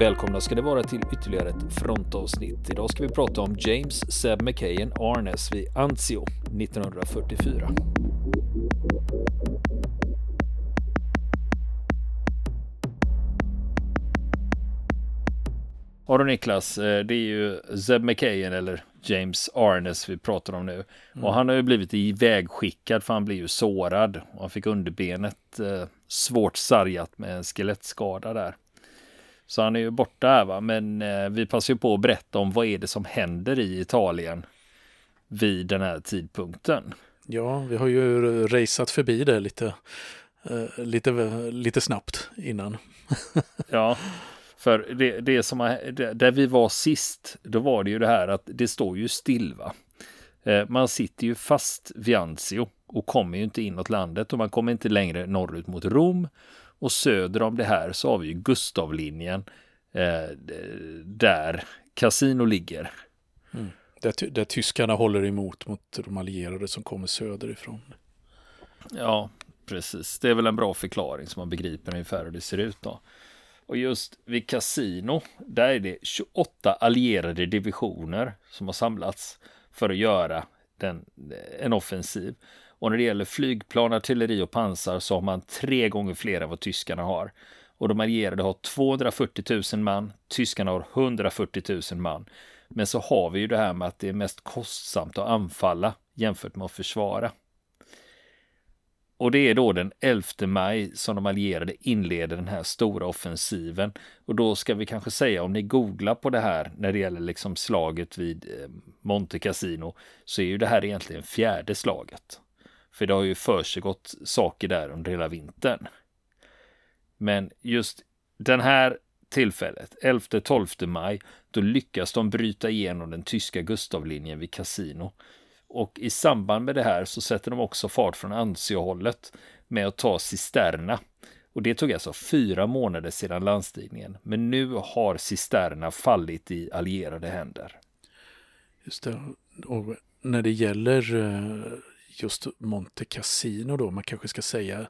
Välkomna ska det vara till ytterligare ett frontavsnitt. Idag ska vi prata om James Seb McKayen Arnes vid Anzio 1944. Ja då Niklas, eh, det är ju Zeb McKayen eller James Arnes vi pratar om nu. Mm. Och han har ju blivit ivägskickad för han blev ju sårad. Och han fick underbenet eh, svårt sargat med en skelettskada där. Så han är ju borta här va, men eh, vi passar ju på att berätta om vad är det som händer i Italien vid den här tidpunkten. Ja, vi har ju raceat förbi det lite, eh, lite, lite snabbt innan. ja, för det, det som har, där vi var sist, då var det ju det här att det står ju still va. Eh, man sitter ju fast vid Anzio och kommer ju inte inåt landet och man kommer inte längre norrut mot Rom och söder om det här så har vi ju Gustavlinjen eh, där Casino ligger. Mm. Där, där tyskarna håller emot mot de allierade som kommer söderifrån. Ja, precis. Det är väl en bra förklaring som man begriper ungefär hur det ser ut då. Och just vid Casino, där är det 28 allierade divisioner som har samlats för att göra den, en offensiv. Och när det gäller flygplan, artilleri och pansar så har man tre gånger fler än vad tyskarna har. Och de allierade har 240 000 man, tyskarna har 140 000 man. Men så har vi ju det här med att det är mest kostsamt att anfalla jämfört med att försvara. Och det är då den 11 maj som de allierade inleder den här stora offensiven. Och då ska vi kanske säga om ni googlar på det här när det gäller liksom slaget vid eh, Monte Cassino så är ju det här egentligen fjärde slaget. För det har ju försiggått saker där under hela vintern. Men just den här tillfället, 11-12 maj, då lyckas de bryta igenom den tyska Gustavlinjen vid Casino. Och i samband med det här så sätter de också fart från Anzio-hållet med att ta Cisterna. Och det tog alltså fyra månader sedan landstigningen. Men nu har Cisterna fallit i allierade händer. Just det. Och när det gäller eh, just Monte Cassino då, man kanske ska säga,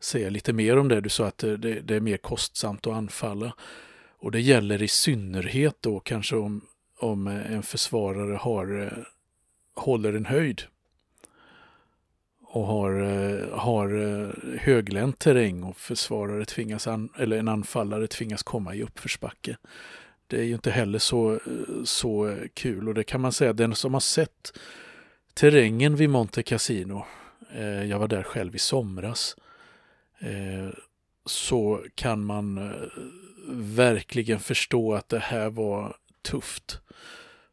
säga lite mer om det. Du sa att det, det är mer kostsamt att anfalla. Och det gäller i synnerhet då kanske om, om en försvarare har, eh, håller en höjd och har, eh, har eh, höglänt terräng och försvarare tvingas an, eller en anfallare tvingas komma i uppförsbacke. Det är ju inte heller så, så kul och det kan man säga, den som har sett terrängen vid Monte Cassino, eh, jag var där själv i somras, eh, så kan man eh, verkligen förstå att det här var tufft.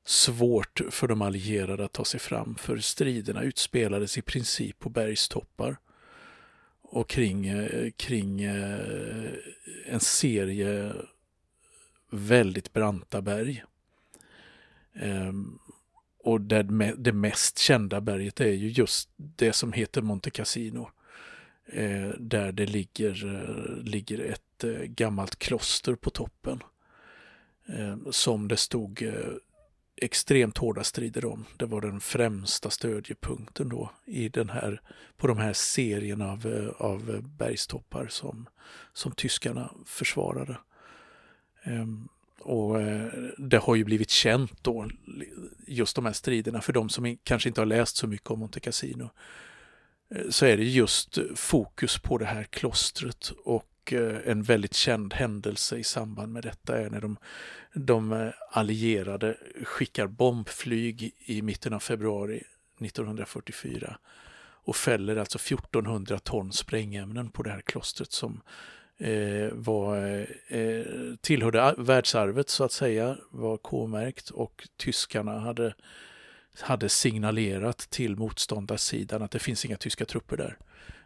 Svårt för de allierade att ta sig fram för striderna utspelades i princip på bergstoppar och kring, kring en serie väldigt branta berg. Ehm, och där det mest kända berget är ju just det som heter Monte Cassino. Eh, där det ligger, eh, ligger ett eh, gammalt kloster på toppen. Eh, som det stod eh, extremt hårda strider om. Det var den främsta stödjepunkten då i den här, på de här serierna av, eh, av bergstoppar som, som tyskarna försvarade. Ehm, och eh, det har ju blivit känt då, just de här striderna, för de som kanske inte har läst så mycket om Monte Cassino. Eh, så är det just fokus på det här klostret och eh, en väldigt känd händelse i samband med detta är när de, de allierade skickar bombflyg i mitten av februari 1944 och fäller alltså 1400 ton sprängämnen på det här klostret som eh, Eh, var, eh, tillhörde världsarvet så att säga, var K-märkt och tyskarna hade, hade signalerat till motståndarsidan att det finns inga tyska trupper där.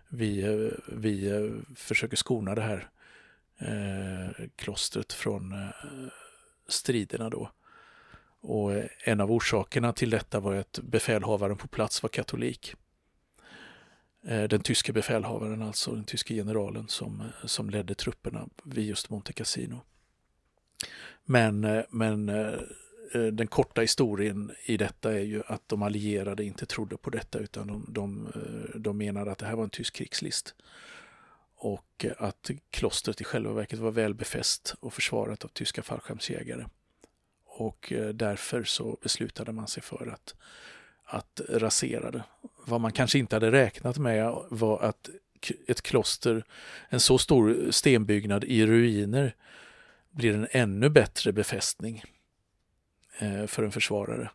Vi, eh, vi eh, försöker skona det här eh, klostret från eh, striderna då. Och eh, en av orsakerna till detta var att befälhavaren på plats var katolik. Eh, den tyske befälhavaren, alltså den tyske generalen som, eh, som ledde trupperna vid just Monte Cassino. Men, eh, men den korta historien i detta är ju att de allierade inte trodde på detta utan de, de, de menade att det här var en tysk krigslist. och att klostret i själva verket var väl befäst och försvarat av tyska fallskärmsjägare. Och därför så beslutade man sig för att, att rasera det. Vad man kanske inte hade räknat med var att ett kloster, en så stor stenbyggnad i ruiner, blir en ännu bättre befästning eh, för en försvarare.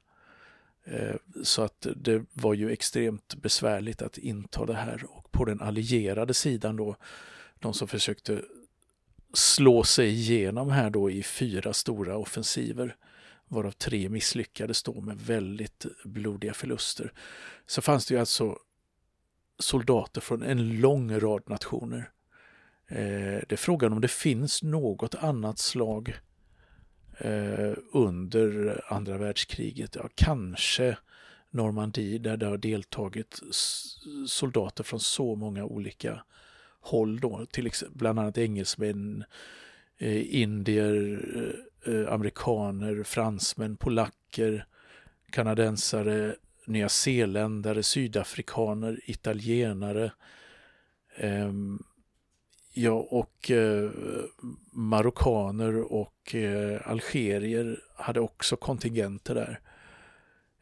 Eh, så att det var ju extremt besvärligt att inta det här och på den allierade sidan då, de som försökte slå sig igenom här då i fyra stora offensiver, varav tre misslyckades då med väldigt blodiga förluster. Så fanns det ju alltså soldater från en lång rad nationer. Eh, det är frågan om det finns något annat slag eh, under andra världskriget. Ja, kanske Normandie där det har deltagit soldater från så många olika håll då, till exempel bland annat engelsmän, eh, indier, eh, eh, amerikaner, fransmän, polacker, kanadensare, nyzeeländare, sydafrikaner, italienare, eh, Ja, och eh, marockaner och eh, algerier hade också kontingenter där.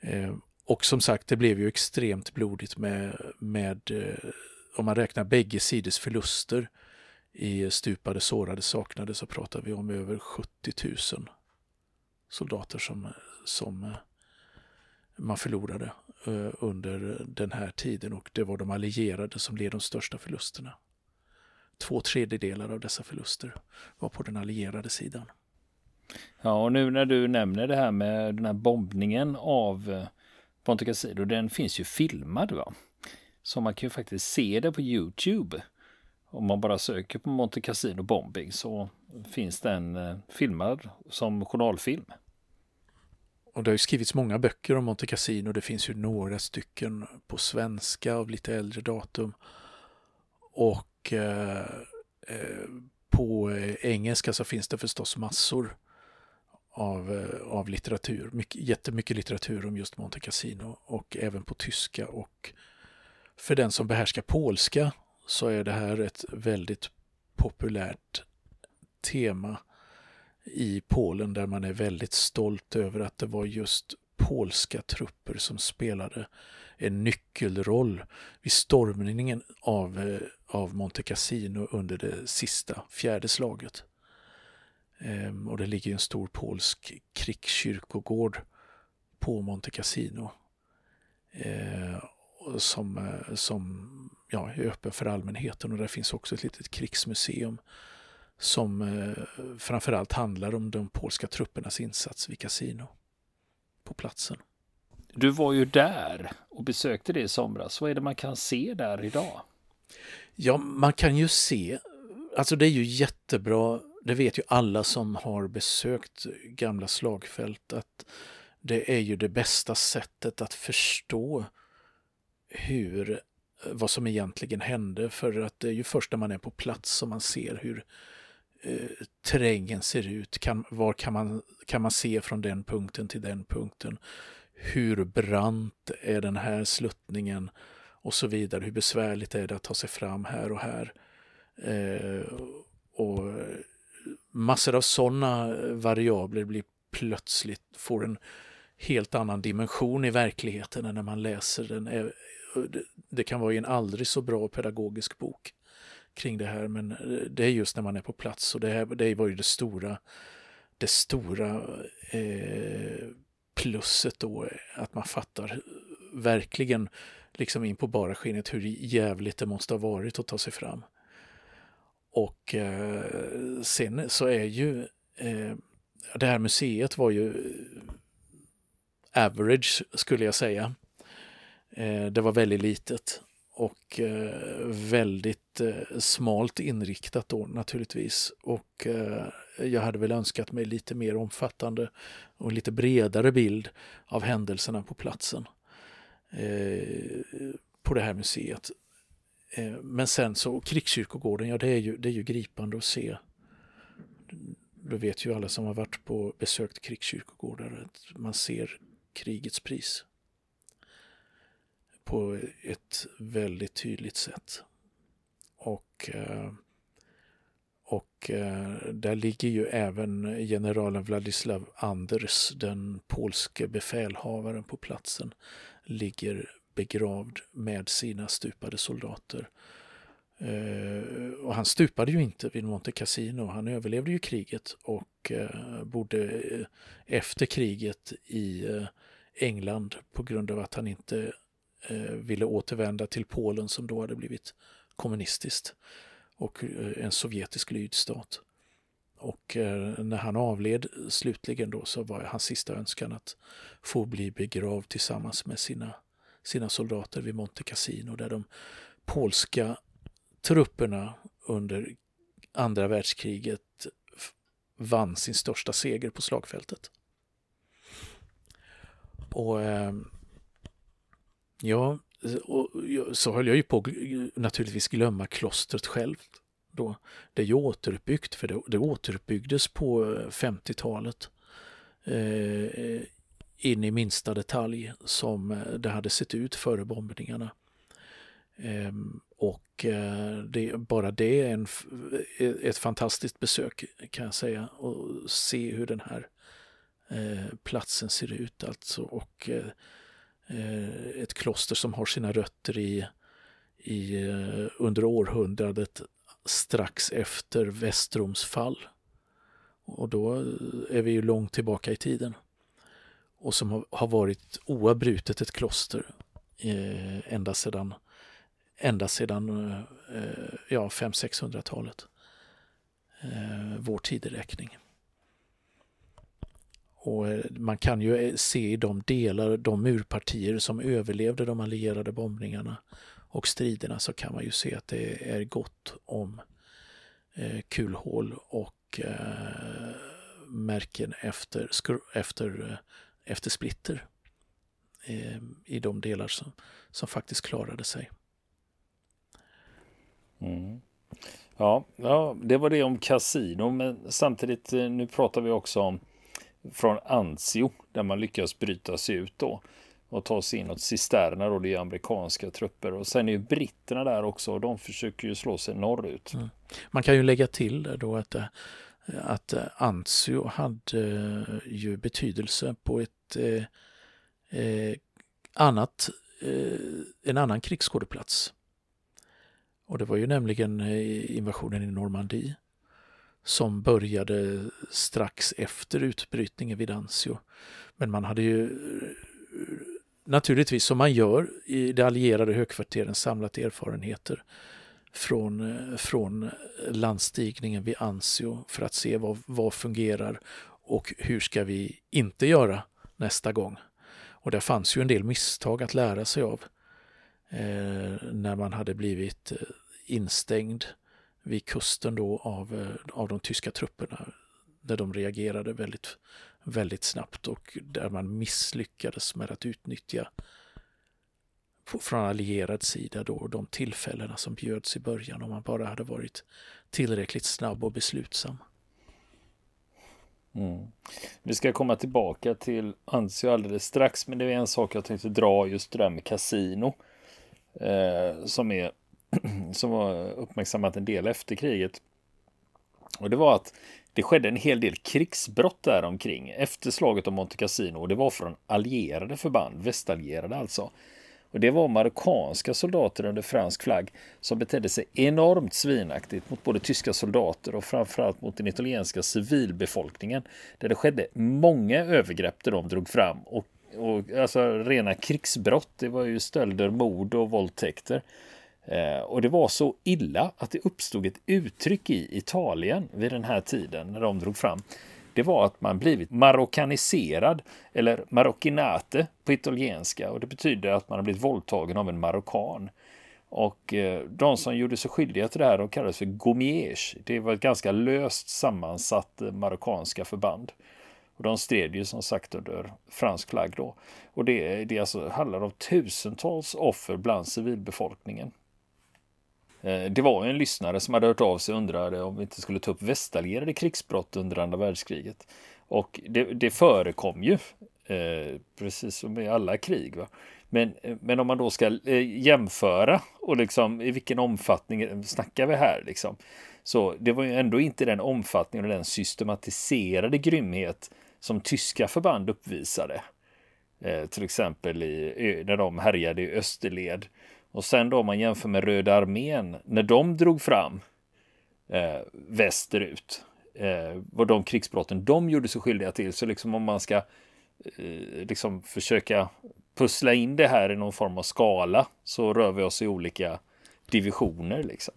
Eh, och som sagt, det blev ju extremt blodigt med, med eh, om man räknar bägge sidors förluster i stupade, sårade, saknade så pratar vi om över 70 000 soldater som, som eh, man förlorade eh, under den här tiden och det var de allierade som led de största förlusterna. Två tredjedelar av dessa förluster var på den allierade sidan. Ja, och nu när du nämner det här med den här bombningen av eh, Ponte Cassino, den finns ju filmad va? Så man kan ju faktiskt se det på Youtube. Om man bara söker på Monte Cassino bombing så finns den eh, filmad som journalfilm. Och det har ju skrivits många böcker om Monte Cassino. Det finns ju några stycken på svenska av lite äldre datum. Och eh, eh på eh, engelska så finns det förstås massor av, av litteratur. Mycket, jättemycket litteratur om just Monte Cassino och även på tyska. Och för den som behärskar polska så är det här ett väldigt populärt tema i Polen där man är väldigt stolt över att det var just polska trupper som spelade en nyckelroll vid stormningen av, eh, av Monte Cassino under det sista fjärde slaget. Ehm, och det ligger en stor polsk krigskyrkogård på Monte Cassino ehm, som, eh, som ja, är öppen för allmänheten och där finns också ett litet krigsmuseum som eh, framförallt handlar om de polska truppernas insats vid Casino på platsen. Du var ju där och besökte det i somras. Vad är det man kan se där idag? Ja, man kan ju se, alltså det är ju jättebra, det vet ju alla som har besökt gamla slagfält, att det är ju det bästa sättet att förstå hur, eh, vad som egentligen hände. För att det är ju först när man är på plats som man ser hur eh, terrängen ser ut. Kan, var kan man, kan man se från den punkten till den punkten? hur brant är den här sluttningen och så vidare. Hur besvärligt är det att ta sig fram här och här. Eh, och eh, massor av sådana variabler blir plötsligt, får en helt annan dimension i verkligheten än när man läser den. Eh, det kan vara i en aldrig så bra pedagogisk bok kring det här men eh, det är just när man är på plats och det, här, det var ju det stora det stora eh, plusset då eh, att man fattar verkligen liksom in på bara skinnet hur jävligt det måste ha varit att ta sig fram. Och eh, sen så är ju eh, det här museet var ju eh, average skulle jag säga. Eh, det var väldigt litet och eh, väldigt eh, smalt inriktat då naturligtvis. Och jag hade väl önskat mig lite mer omfattande och lite bredare bild av händelserna på platsen på det här museet. men sen så krigskyrkogården, ja det är ju, det är ju gripande att se. Det vet ju alla som har varit på besökt krigskyrkogårdar att man ser krigets pris på ett väldigt tydligt sätt. och eh, och eh, där ligger ju även generalen Vladislav Anders, den polske befälhavaren på platsen, ligger begravd med sina stupade soldater. Eh, och han stupade ju inte vid Monte Cassino. Han överlevde ju kriget och bodde efter kriget i England på grund av att han inte Eh, ville återvända till Polen som då hade blivit kommunistiskt och eh, en sovjetisk lydstat. Och eh, när han avled slutligen då så var hans sista önskan att få bli begravd tillsammans med sina, sina soldater vid Monte Cassino där de polska trupperna under andra världskriget vann sin största seger på slagfältet. Och eh, ja, och så höll jag ju på att naturligtvis glömma klostret självt. Då. Det är ju återuppbyggt, för det, det återuppbyggdes på eh, 50-talet eh, in i minsta detalj som eh, det hade sett ut före bombningarna. Eh, och eh, det, bara det är en, eh, ett fantastiskt besök kan jag säga och se hur den här eh, platsen ser ut alltså och eh, Eh, ett kloster som har sina rötter i, i eh, under århundradet strax efter Västroms fall. Och då är vi ju långt tillbaka i tiden. Och som har, har varit oavbrutet ett kloster eh, ända sedan ända sedan eh, ja, 500-600-talet. Eh, vår tideräkning. Och eh, man kan ju eh, se i de delar, de murpartier som överlevde de allierade bombningarna och striderna så kan man ju se att det är gott om eh, kulhål och märken efter, efter, efter splitter i de delar som, som faktiskt klarade sig. Mm. Ja, ja, det var det om kasino, men samtidigt nu pratar vi också om från Anzio där man lyckas bryta sig ut då och ta sig inåt cisterna då, det är amerikanska trupper och sen är ju britterna där också och de försöker ju slå sig norrut. Mm. Man kan ju lägga till då att, eh, att eh, Anzio hade eh, ju betydelse på ett eh, annat, eh, en annan krigsskådeplats och det var ju nämligen invasionen i Normandie som började strax efter utbrytningen vid Anzio. Men man hade ju naturligtvis som man gör i de allierade högkvarteren samlat erfarenheter från, från landstigningen vid Anzio för att se vad, vad fungerar och hur ska vi inte göra nästa gång. Och det fanns ju en del misstag att lära sig av eh, när man hade blivit eh, instängd vid kusten då av, eh, av de tyska trupperna där de reagerade väldigt, väldigt snabbt och där man misslyckades med att utnyttja från allierad sida då de tillfällena som bjöds i början om man bara hade varit tillräckligt snabb och beslutsam. Mm. Vi ska komma tillbaka till Anzio alldeles strax, men det är en sak jag tänkte dra just det där med kasino. Eh, som är som var uppmärksammat en del efter kriget. Och det var att det skedde en hel del krigsbrott där omkring efter slaget om Monte Cassino och det var från allierade förband, västallierade alltså. Och det var marockanska soldater under fransk flagg som betedde sig enormt svinaktigt mot både tyska soldater och framförallt mot den italienska civilbefolkningen. Där det skedde många övergrepp där de drog fram och, och alltså rena krigsbrott. Det var ju stölder, mord och våldtäkter. Eh, och det var så illa att det uppstod ett uttryck i Italien vid den här tiden när de drog fram. Det var att man blivit marockaniserad eller marockinate på italienska och det betyder att man har blivit våldtagen av en marockan. Och eh, de som gjorde sig skyldiga till det här de kallades för gomiers. Det var ett ganska löst sammansatt eh, marockanska förband. Och de stred ju som sagt under fransk flagg då. Och det, det alltså handlar om tusentals offer bland civilbefolkningen. Eh, det var en lyssnare som hade hört av sig och undrade om vi inte skulle ta upp västallierade krigsbrott under andra världskriget. Och det, det förekom ju, eh, precis som i alla krig. Va? Men, eh, men om man då ska eh, jämföra och liksom i vilken omfattning snackar vi här liksom. Så det var ju ändå inte den omfattningen och den systematiserade grymhet som tyska förband uppvisade. Eh, till exempel i, när de härjade i österled. Och sen då om man jämför med Röda armén, när de drog fram eh, västerut, eh, vad de krigsbrotten de gjorde sig skyldiga till. Så liksom om man ska eh, liksom försöka pussla in det här i någon form av skala så rör vi oss i olika divisioner liksom.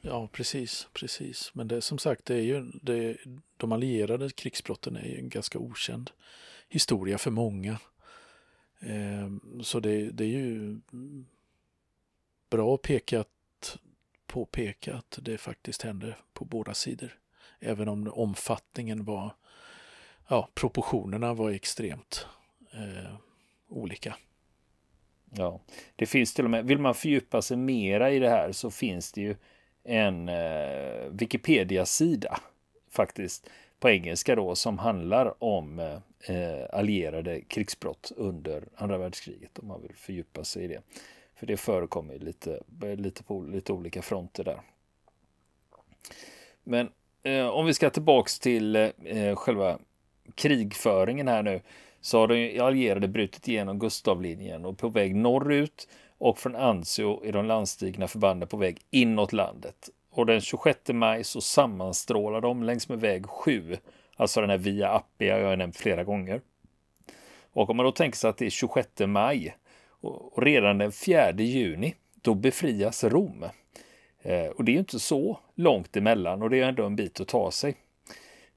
Ja, precis, precis. Men det som sagt, det är ju det, de allierade krigsbrotten är ju en ganska okänd historia för många. Eh, så det, det, är ju bra pekat, påpeka att det faktiskt hände på båda sidor. Även om omfattningen var, ja, proportionerna var extremt eh, olika. Ja, det finns till och med, vill man fördjupa sig mera i det här så finns det ju en eh, Wikipedia-sida faktiskt på engelska då som handlar om eh, allierade krigsbrott under andra världskriget om man vill fördjupa sig i det. För det förekommer lite, lite på lite olika fronter där. Men eh, om vi ska tillbaks till eh, själva krigföringen här nu så har de allierade brutit igenom Gustavlinjen och på väg norrut och från Anzio är de landstigna förbanden på väg inåt landet. Och den 26 maj så sammanstrålar de längs med väg 7, alltså den här Via Appia jag har nämnt flera gånger. Och om man då tänker sig att det är 26 maj och redan den 4 juni, då befrias Rom. Eh, och det är ju inte så långt emellan och det är ändå en bit att ta sig.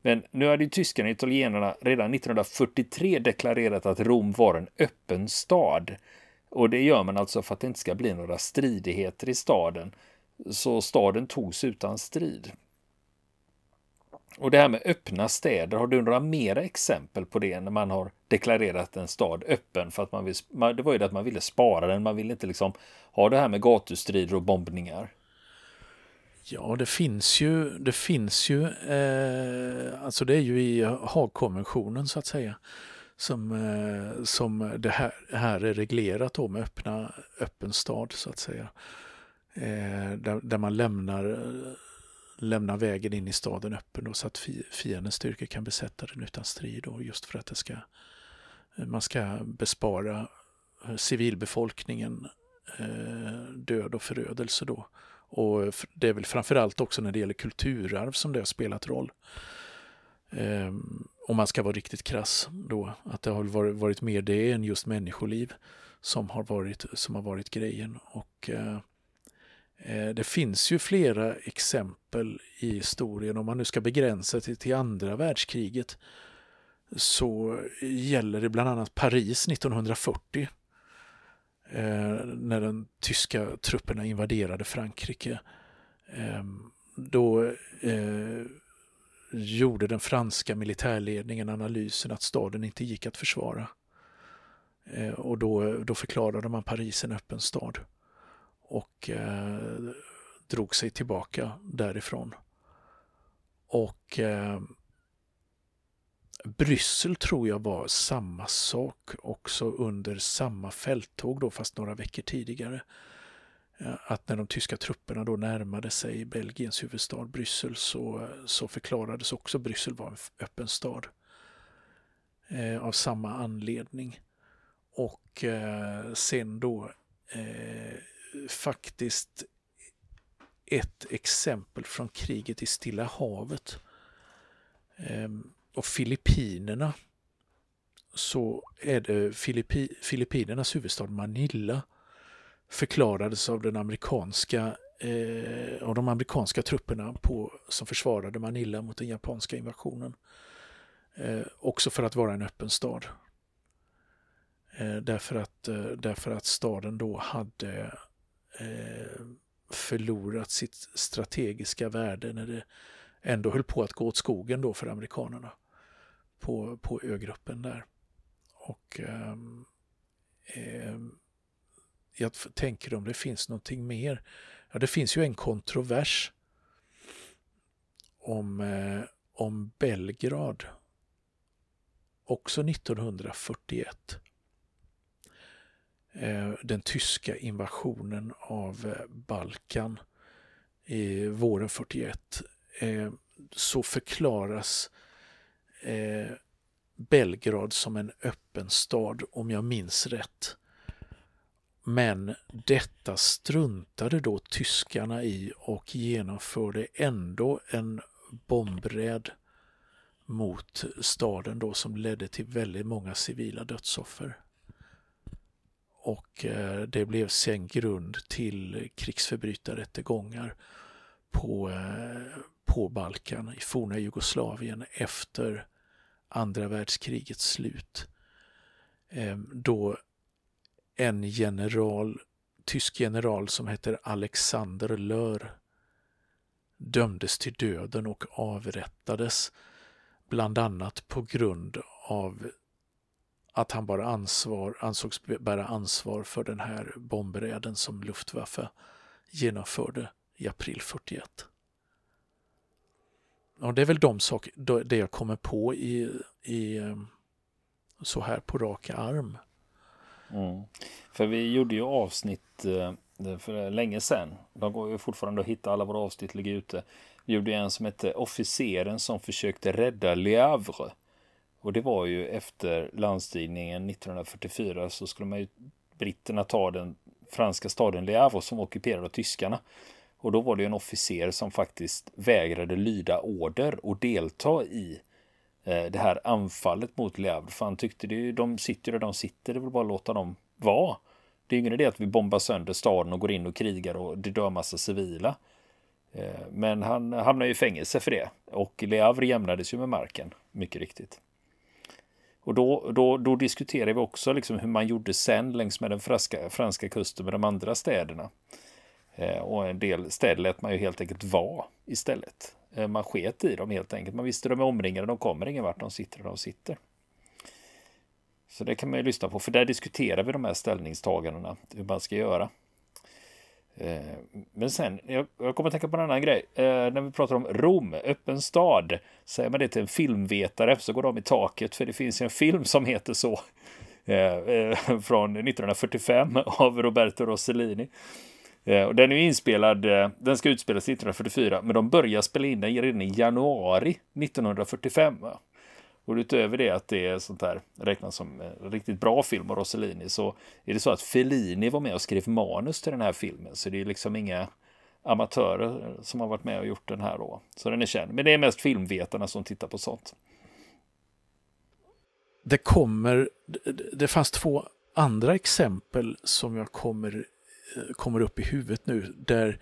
Men nu hade ju tyskarna och italienarna redan 1943 deklarerat att Rom var en öppen stad. Och det gör man alltså för att det inte ska bli några stridigheter i staden. Så staden togs utan strid. Och det här med öppna städer, har du några mera exempel på det när man har deklarerat en stad öppen för att man vill, det var ju det att man ville spara den, man ville inte liksom ha det här med gatustrider och bombningar. Ja, det finns ju, det finns ju, eh, alltså det är ju i Haagkonventionen så att säga, som, eh, som det här, här är reglerat då med öppna, öppen stad så att säga. Eh, där, där, man lämnar, lämna vägen in i staden öppen då, så att fiendens styrkor kan besätta den utan strid då, just för att det ska, man ska bespara eh, civilbefolkningen eh, död och förödelse då. Och det är väl framförallt också när det gäller kulturarv som det har spelat roll. Ehm, om man ska vara riktigt krass då, att det har varit, varit mer det än just människoliv som har varit, som har varit grejen. Och eh, Eh, det finns ju flera exempel i historien, om man nu ska begränsa sig till andra världskriget, så gäller det bland annat Paris 1940 eh, när den tyska trupperna invaderade Frankrike. Ehm, då eh, gjorde den franska militärledningen analysen att staden inte gick att försvara. Och då, då förklarade man Paris en öppen stad och eh, drog sig tillbaka därifrån. Och eh, Bryssel tror jag var samma sak också under samma fälttåg då, fast några veckor tidigare. Att när de tyska trupperna då närmade sig Belgiens huvudstad Bryssel så, så förklarades också Bryssel vara en öppen stad. Eh, av samma anledning. Och eh, sen då eh, faktiskt ett exempel från kriget i Stilla havet. Ehm, och Filippinerna så är det Filippi, Filippinernas huvudstad Manila förklarades av den amerikanska eh, av de amerikanska trupperna på, som försvarade Manila mot den japanska invasionen. Eh, också för att vara en öppen stad. Eh, därför, att, eh, därför att staden då hade eh, Eh, förlorat sitt strategiska värde när det ändå höll på att gå åt skogen då för amerikanerna på, på ögruppen där. Och eh, jag tänker om det finns någonting mer. Ja, det finns ju en kontrovers om, eh, om Belgrad. Också 1941. Eh, den tyska invasionen av eh, Balkan i våren 41 eh, så förklaras Belgrad som en öppen stad om jag minns rätt. Men detta struntade då tyskarna i och genomförde ändå en bombräd mot staden då som ledde till väldigt många civila dödsoffer. Och eh, det blev sen grund till krigsförbrytarrättegångar på, eh, på Balkan i forna Jugoslavien efter andra världskrigets slut. Ehm, då en general, tysk general som heter Alexander Lör dömdes till döden och avrättades bland annat på grund av att han bara ansvar, ansågs bära ansvar för den här bombräden som Luftwaffe genomförde i april 41. Och det är väl de saker, det jag kommer på i, i ehm, så här på raka arm. Mm. För vi gjorde ju avsnitt eh, för länge sedan. De går ju fortfarande att hitta, alla våra avsnitt ligger ute. Vi gjorde en som hette Officeren som försökte rädda Le Havre. Och det var ju efter landstigningen 1944 så skulle man ju britterna ta den franska staden Le Havre som var ockuperad av tyskarna. Och då var det en officer som faktiskt vägrade lyda order och delta i eh, det här anfallet mot Le Havre. För han tyckte det, de sitter där de sitter, det vill bara låta dem vara. Det är ingen idé att vi bombar sönder staden och går in och krigar och det dör massa civila. Eh, men han hamnade i fängelse för det och Le Havre jämnades ju med marken, mycket riktigt. Och då, då, då diskuterar vi också liksom hur man gjorde sen längs med den franska, franska kusten med de andra städerna. Eh, och en del städer lät man ju helt enkelt vara istället. Eh, man sket i dem helt enkelt. Man visste de är omringade, de kommer ingen vart, de sitter där de sitter. Så det kan man ju lyssna på, för där diskuterar vi de här ställningstagandena, hur man ska göra. Eh, men sen, jag, jag kommer att tänka på en annan grej. Eh, när vi pratar om Rom, öppen stad, säger man det till en filmvetare så går de i taket, för det finns en film som heter så. Eh, eh från 1945 av Roberto Rossellini. Eh, och den är inspelad, den ska utspelas 1944, men de börjar spela in den redan i januari 1945. Och utöver det att det är sånt här räknas som eh, riktigt bra film av Rossellini så är det så att Fellini var med och skrev manus till den här filmen. Så det är liksom inga amatörer som har varit med och gjort den här då. Så den är känd. Men det är mest filmvetarna som tittar på sånt. Det kommer, det fanns två andra exempel som jag kommer, eh, kommer upp i huvudet nu där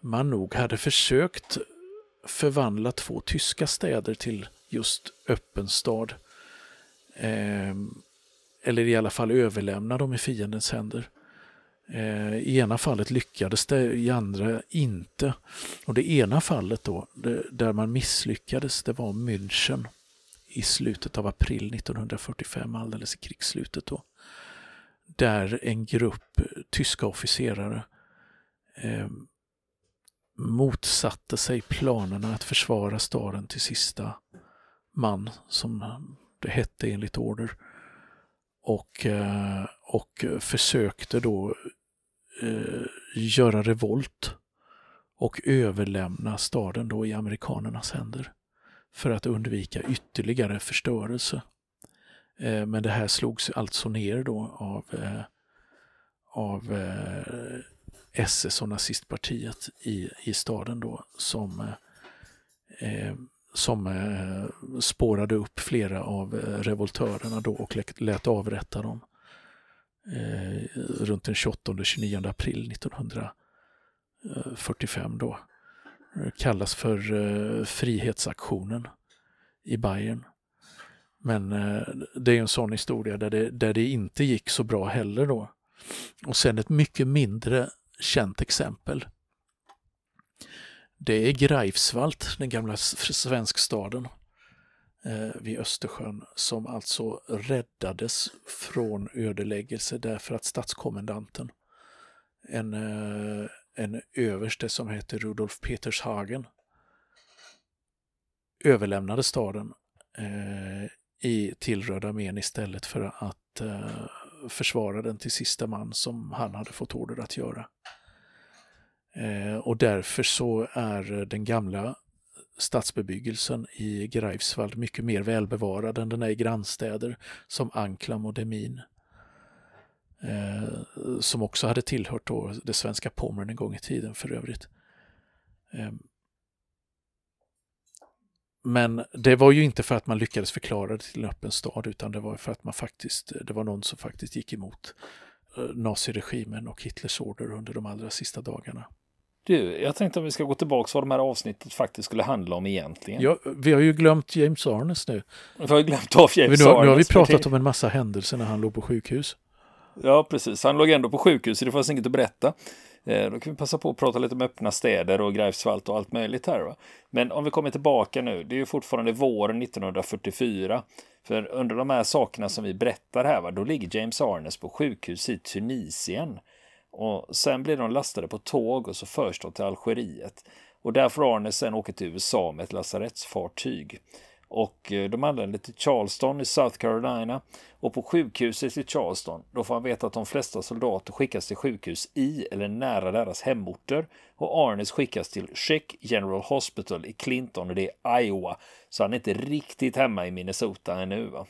man nog hade försökt förvandla två tyska städer till just öppen stad. Eh, eller i alla fall överlämna dem i fiendens händer. Eh, I ena fallet lyckades det, i andra inte. Och det ena fallet då, det, där man misslyckades, det var München i slutet av april 1945, alldeles i krigsslutet då. Där en grupp tyska officerare eh, motsatte sig planerna att försvara staden till sista man, som det hette enligt order. Och, eh, och försökte då eh, göra revolt och överlämna staden då i amerikanernas händer för att undvika ytterligare förstörelse. Eh, men det här slogs alltså ner då av, eh, av eh, SS och nazistpartiet i, i staden då som som eh, spårade upp flera av eh, revoltörerna då och lät avrätta dem eh, runt den 28-29 april 1945 eh, då. Det kallas för eh, Frihetsaktionen i Bayern. Men eh, det är en sån historia där det, där det inte gick så bra heller då. Och sen ett mycket mindre känt exempel det är Greifswald, den gamla svenskstaden eh, vid Östersjön, som alltså räddades från ödeläggelse därför att statskommendanten, en, eh, en överste som heter Rudolf Petershagen, överlämnade staden eh, i, till Röda armén istället för att eh, försvara den till sista man som han hade fått order att göra. Eh, och därför så är eh, den gamla stadsbebyggelsen i Greifswald mycket mer välbevarad än den är i grannstäder som Anklam och Demin. Eh, som också hade tillhört då det svenska Pommern en gång i tiden för övrigt. Eh, men det var ju inte för att man lyckades förklara det till en öppen stad utan det var för att man faktiskt, eh, det var någon som faktiskt gick emot naziregimen och Hitlers order under de allra sista dagarna. Du, jag tänkte om vi ska gå tillbaka vad de här avsnittet faktiskt skulle handla om egentligen. Ja, vi har ju glömt James Arnes nu. Vi har glömt av James nu, Arnes. Nu har vi pratat om en massa händelser när han låg på sjukhus. Ja, precis. Han låg ändå på sjukhus, så det fanns inget att berätta. Eh, då kan vi passa på att prata lite om öppna städer och Greifswald och allt möjligt här. Va? Men om vi kommer tillbaka nu, det är ju fortfarande våren 1944. För under de här sakerna som vi berättar här, va, då ligger James Arnes på sjukhus i Tunisien. Och sen blir de lastade på tåg och så förs de till Algeriet. Och där får Arnes sen åka till USA med ett lasarettsfartyg. Och eh, de anländer till Charleston i South Carolina. Och på sjukhuset i Charleston, då får han veta att de flesta soldater skickas till sjukhus i eller nära deras hemorter. Och Arnes skickas till Sheck General Hospital i Clinton och det är Iowa. Så han är inte riktigt hemma i Minnesota ännu. Va?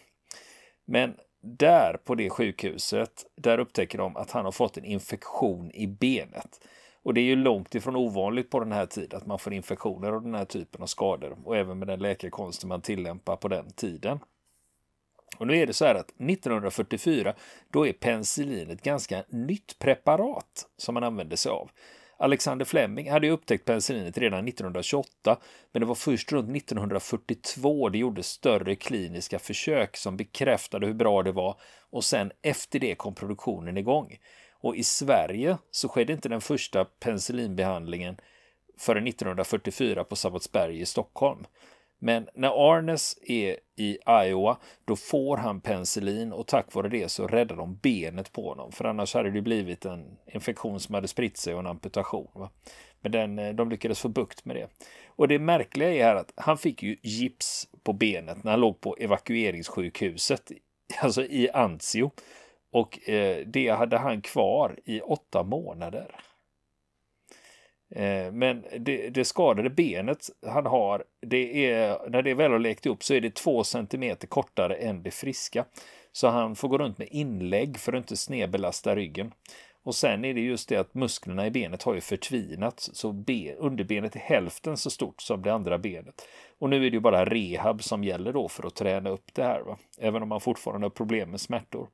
Men där på det sjukhuset, där upptäcker de att han har fått en infektion i benet. Och det är ju långt ifrån ovanligt på den här tiden att man får infektioner av den här typen av skador och även med den läkarkonsten man tillämpar på den tiden. Och nu är det så här att 1944 då är penicillin ett ganska nytt preparat som man använder sig av. Alexander Fleming hade ju upptäckt penicillinet redan 1928, men det var först runt 1942 det gjordes större kliniska försök som bekräftade hur bra det var och sen efter det kom produktionen igång. Och i Sverige så skedde inte den första penicillinbehandlingen förrän 1944 på Sabbatsberg i Stockholm. Men när Arnes är i Iowa, då får han penicillin och tack vare det så räddar de benet på honom. För annars hade det blivit en infektion som hade spritt sig och en amputation. Va? Men den, eh, de lyckades få bukt med det. Och det märkliga är här att han fick ju gips på benet när han låg på evakueringssjukhuset, alltså i Anzio. Och eh, det hade han kvar i åtta månader. Eh, men det, det, skadade benet han har, det är, när det väl har läkt upp så är det två centimeter kortare än det friska. Så han får gå runt med inlägg för att inte snedbelasta ryggen. Och sen är det just det att musklerna i benet har ju förtvinat så ben, underbenet är hälften så stort som det andra benet. Och nu är det ju bara rehab som gäller då för att träna upp det här, va? även om man fortfarande har problem med smärtor.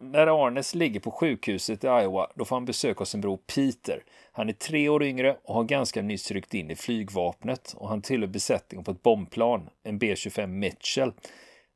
När Arnes ligger på sjukhuset i Iowa, då får han besök av sin bror Peter. Han är tre år yngre och har ganska nyss ryckt in i flygvapnet och han tillhör besättningen på ett bombplan, en B-25 Mitchell.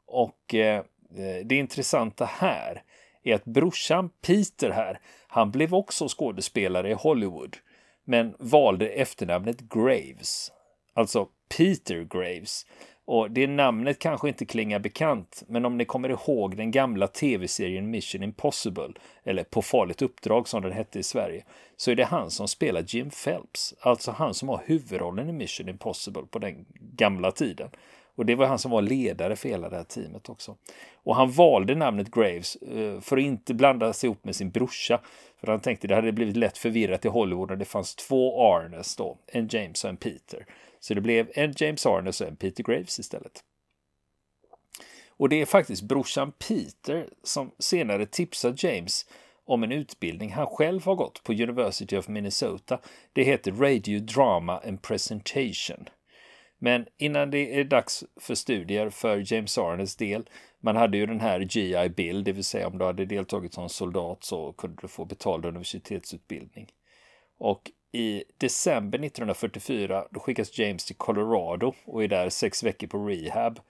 Och eh, eh, det intressanta här är att brorsan Peter här, han blev också skådespelare i Hollywood, men valde efternamnet Graves. Alltså Peter Graves. Och det namnet kanske inte klingar bekant, men om ni kommer ihåg den gamla tv-serien Mission Impossible, eller På farligt uppdrag som den hette i Sverige, så är det han som spelar Jim Phelps, alltså han som har huvudrollen i Mission Impossible på den gamla tiden. Och det var han som var ledare för hela det här teamet också. Och han valde namnet Graves eh, för att inte blanda sig ihop med sin brorsa. För han tänkte det hade blivit lätt förvirrat i Hollywood när det fanns två Arnes då, en James och en Peter. Så det blev en James Arnes och en Peter Graves istället. Och det är faktiskt brorsan Peter som senare tipsar James om en utbildning han själv har gått på University of Minnesota. Det heter Radio Drama and Presentation. Men innan det är dags för studier för James Arnes del, man hade ju den här GI Bill, det vill säga om du hade deltagit som soldat så kunde du få betald universitetsutbildning. Och i december 1944 då skickas James till Colorado och är där sex veckor på rehab.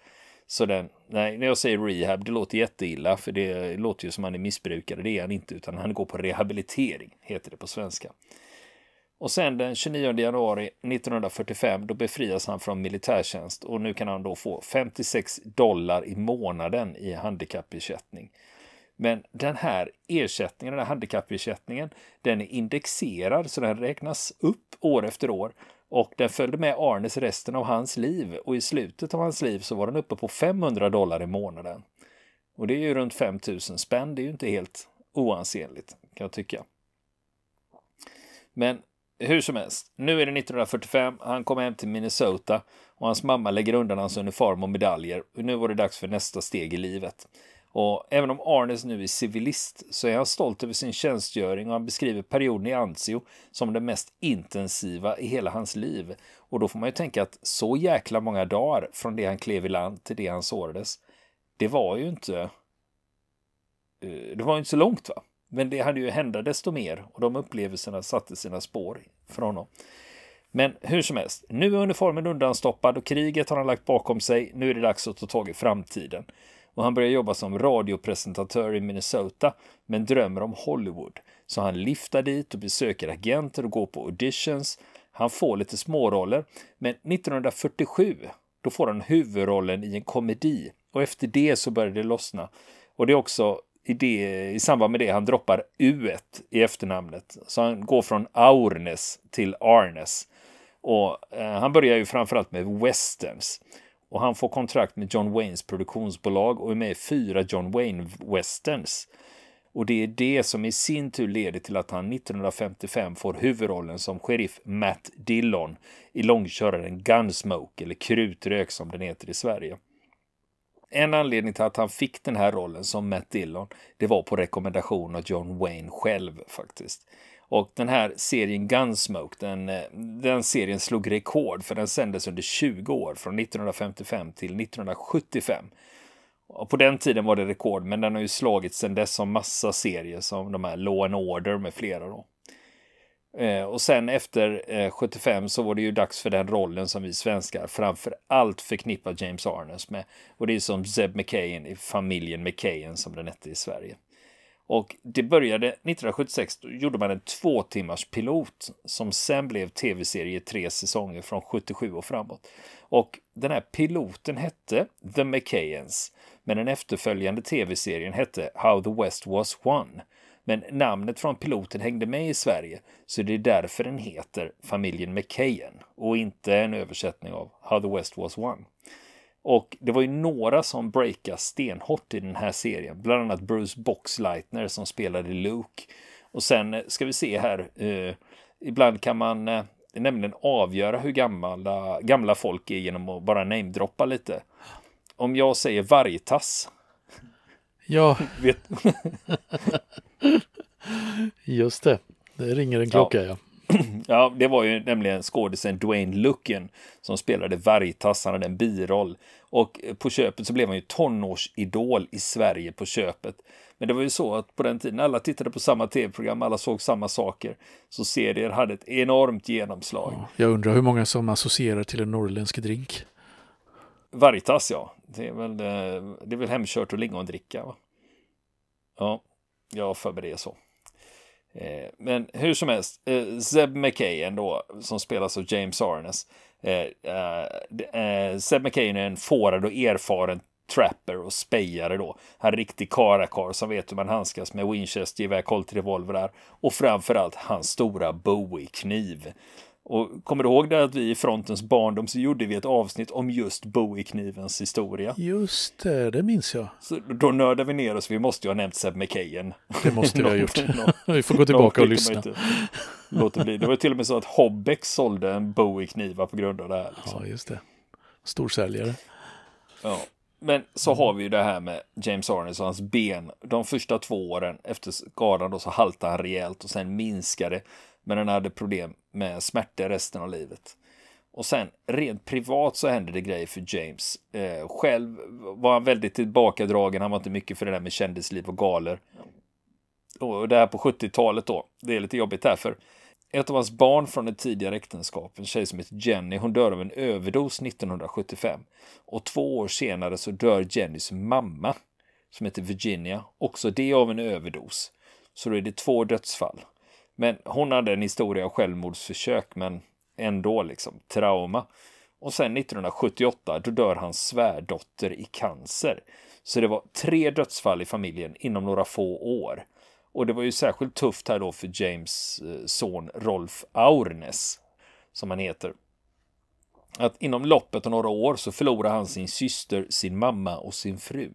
Så den, nej, när jag säger rehab, det låter jätteilla för det låter ju som han är missbrukare. Det är han inte, utan han går på rehabilitering, heter det på svenska. Och sen den 29 januari 1945 då befrias han från militärtjänst och nu kan han då få 56 dollar i månaden i handikappersättning. Men den här ersättningen, den här handikappersättningen, den är indexerad så den räknas upp år efter år och den följde med Arnes resten av hans liv och i slutet av hans liv så var den uppe på 500 dollar i månaden. Och det är ju runt 5000 spänn. Det är ju inte helt oansenligt kan jag tycka. Men hur som helst, nu är det 1945. Han kommer hem till Minnesota och hans mamma lägger undan hans uniform och medaljer. Och nu var det dags för nästa steg i livet. Och även om Arnes nu är civilist så är han stolt över sin tjänstgöring och han beskriver perioden i Anzio som den mest intensiva i hela hans liv. Och då får man ju tänka att så jäkla många dagar från det han klev i land till det han sårades. Det var ju inte. Eh, det var ju inte så långt va? Men det hade ju hända desto mer och de upplevelserna satte sina spår för honom. Men hur som helst, nu är uniformen undanstoppad och kriget har han lagt bakom sig. Nu är det dags att ta tag i framtiden och han börjar jobba som radiopresentatör i Minnesota men drömmer om Hollywood. Så han liftar dit och besöker agenter och går på auditions. Han får lite småroller, men 1947 då får han huvudrollen i en komedi och efter det så börjar det lossna. Och det är också i, det, i samband med det han droppar U i efternamnet. Så han går från Aurnes till Arnes. Och eh, han börjar ju framförallt med westerns. Och han får kontrakt med John Waynes produktionsbolag och är med i fyra John Wayne-westerns. Och det är det som i sin tur leder till att han 1955 får huvudrollen som sheriff Matt Dillon i långköraren Gunsmoke, eller Krutrök som den heter i Sverige. En anledning till att han fick den här rollen som Matt Dillon, det var på rekommendation av John Wayne själv faktiskt. Och den här serien Gunsmoke, den, eh, den serien slog rekord för den sändes under 20 år, från 1955 till 1975. Och på den tiden var det rekord, men den har ju slagits sedan dess som massa serier som de här Law and Order med flera. Då. Eh, och sen efter eh, 75 så var det ju dags för den rollen som vi svenskar framför allt förknippar James Arnes med. Och det är som Zeb McKayen i familjen McKayen som den hette i Sverige. Och det började 1976, då gjorde man en två timmars pilot som sen blev tv-serie i tre säsonger från 77 och framåt. Och den här piloten hette The McKayans, men den efterföljande tv-serien hette How the West Was Won. Men namnet från piloten hängde med i Sverige, så det är därför den heter Familjen McKayen och inte en översättning av How the West Was Won. Och det var ju några som breakade stenhårt i den här serien, bland annat Bruce Boxleitner som spelade Luke. Och sen eh, ska vi se här, eh, ibland kan man eh, nämligen avgöra hur gamla, gamla folk är genom att bara namedroppa lite. Om jag säger vargtass. Ja. Vet... Just det, det ringer en klocka ja. ja. Ja, det var ju nämligen skådisen Dwayne Lucken som spelade Vargtass, han hade en biroll. Och på köpet så blev han ju tonårsidol i Sverige på köpet. Men det var ju så att på den tiden alla tittade på samma tv-program, alla såg samma saker. Så serier hade ett enormt genomslag. Ja, jag undrar hur många som associerar till en norrländsk drink. Vargtass ja, det är väl, eh, det är väl hemkört och lingondricka va? Ja, jag för mig det så. Eh, men hur som helst, eh, Zeb McKay då, som spelas av James Arnes. Eh, eh, eh, Zeb McKay är en fårad och erfaren trapper och spejare då. Han är en riktig karakar som vet hur man handskas med Winchester, gevär, Colt revolver och framförallt hans stora Bowie-kniv. Och kommer du ihåg det att vi i Frontens barndom så gjorde vi ett avsnitt om just Bowie-knivens historia? Just det, det minns jag. Så då nördar vi ner oss, vi måste ju ha nämnt Seb McKayen. Det måste vi ha gjort. vi får gå tillbaka och lyssna. Låt det bli. Det var till och med så att Hobbex sålde en Bowie-kniva på grund av det här. Liksom. Ja, just det. Storsäljare. Ja. Men så har vi ju det här med James Arnes och hans ben. De första två åren efter skadan då så haltade han rejält och sen minskade men han hade problem med smärta resten av livet. Och sen rent privat så hände det grejer för James. Eh, själv var han väldigt tillbakadragen. Han var inte mycket för det där med kändisliv och galer. Och det här på 70-talet då. Det är lite jobbigt därför. ett av hans barn från ett tidigare äktenskap, en tjej som heter Jenny, hon dör av en överdos 1975. Och två år senare så dör Jennys mamma, som heter Virginia, också det av en överdos. Så då är det två dödsfall. Men hon hade en historia av självmordsförsök, men ändå liksom trauma. Och sen 1978, då dör hans svärdotter i cancer. Så det var tre dödsfall i familjen inom några få år. Och det var ju särskilt tufft här då för James eh, son Rolf Aurnes, som han heter. Att inom loppet av några år så förlorar han sin syster, sin mamma och sin fru.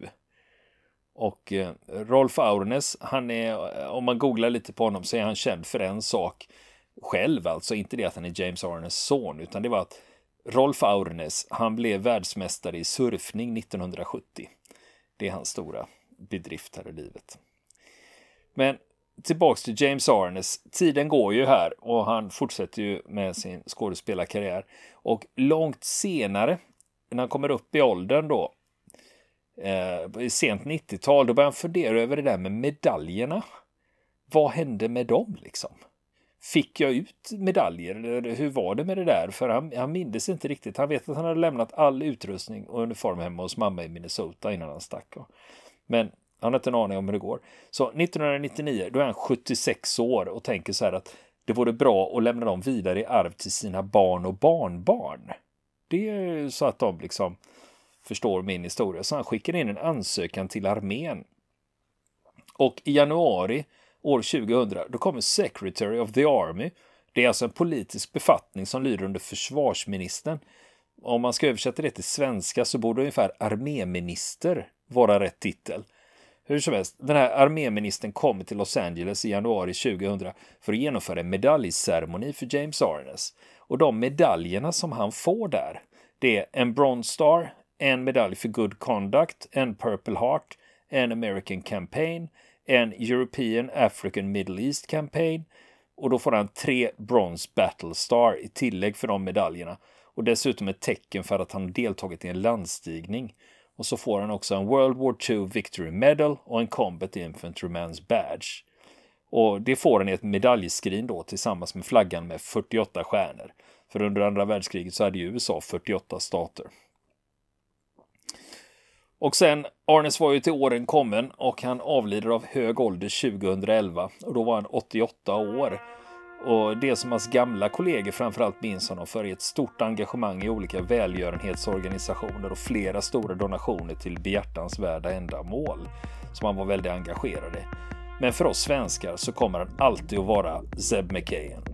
Och eh, Rolf Aurnes, han är, eh, om man googlar lite på honom så är han känd för en sak själv, alltså inte det att han är James Aurnes son, utan det var att Rolf Aurnes, han blev världsmästare i surfning 1970. Det är hans stora bedrift här i livet. Men tillbaks till James Arnes. Tiden går ju här och han fortsätter ju med sin skådespelarkarriär. Och långt senare, när han kommer upp i åldern då, eh, sent 90-tal, då började han fundera över det där med medaljerna. Vad hände med dem liksom? Fick jag ut medaljer? Eller hur var det med det där? För han, han mindes inte riktigt. Han vet att han hade lämnat all utrustning och uniform hemma hos mamma i Minnesota innan han stack. Men han har inte en aning om hur det går. Så 1999, då är han 76 år och tänker så här att det vore bra att lämna dem vidare i arv till sina barn och barnbarn. Det är så att de liksom förstår min historia. Så han skickar in en ansökan till armén. Och i januari år 2000, då kommer Secretary of the Army. Det är alltså en politisk befattning som lyder under försvarsministern. Om man ska översätta det till svenska så borde ungefär arméminister vara rätt titel. Hur som helst, den här arméministern kommer till Los Angeles i januari 2000 för att genomföra en medaljceremoni för James Arnes. Och de medaljerna som han får där, det är en Bronze Star, en medalj för Good Conduct, en Purple Heart, en American Campaign, en European African Middle East Campaign och då får han tre Bronze Battle Star i tillägg för de medaljerna och dessutom ett tecken för att han deltagit i en landstigning. Och så får han också en World War II Victory Medal och en Combat Infantryman's Badge. Och det får han i ett medaljskrin då tillsammans med flaggan med 48 stjärnor. För under andra världskriget så hade ju USA 48 stater. Och sen, Arnes var ju till åren kommen och han avlider av hög ålder 2011 och då var han 88 år. Och det som hans gamla kollegor framförallt minns honom för är ett stort engagemang i olika välgörenhetsorganisationer och flera stora donationer till behjärtansvärda ändamål som han var väldigt engagerad i. Men för oss svenskar så kommer han alltid att vara Zeb McKayen.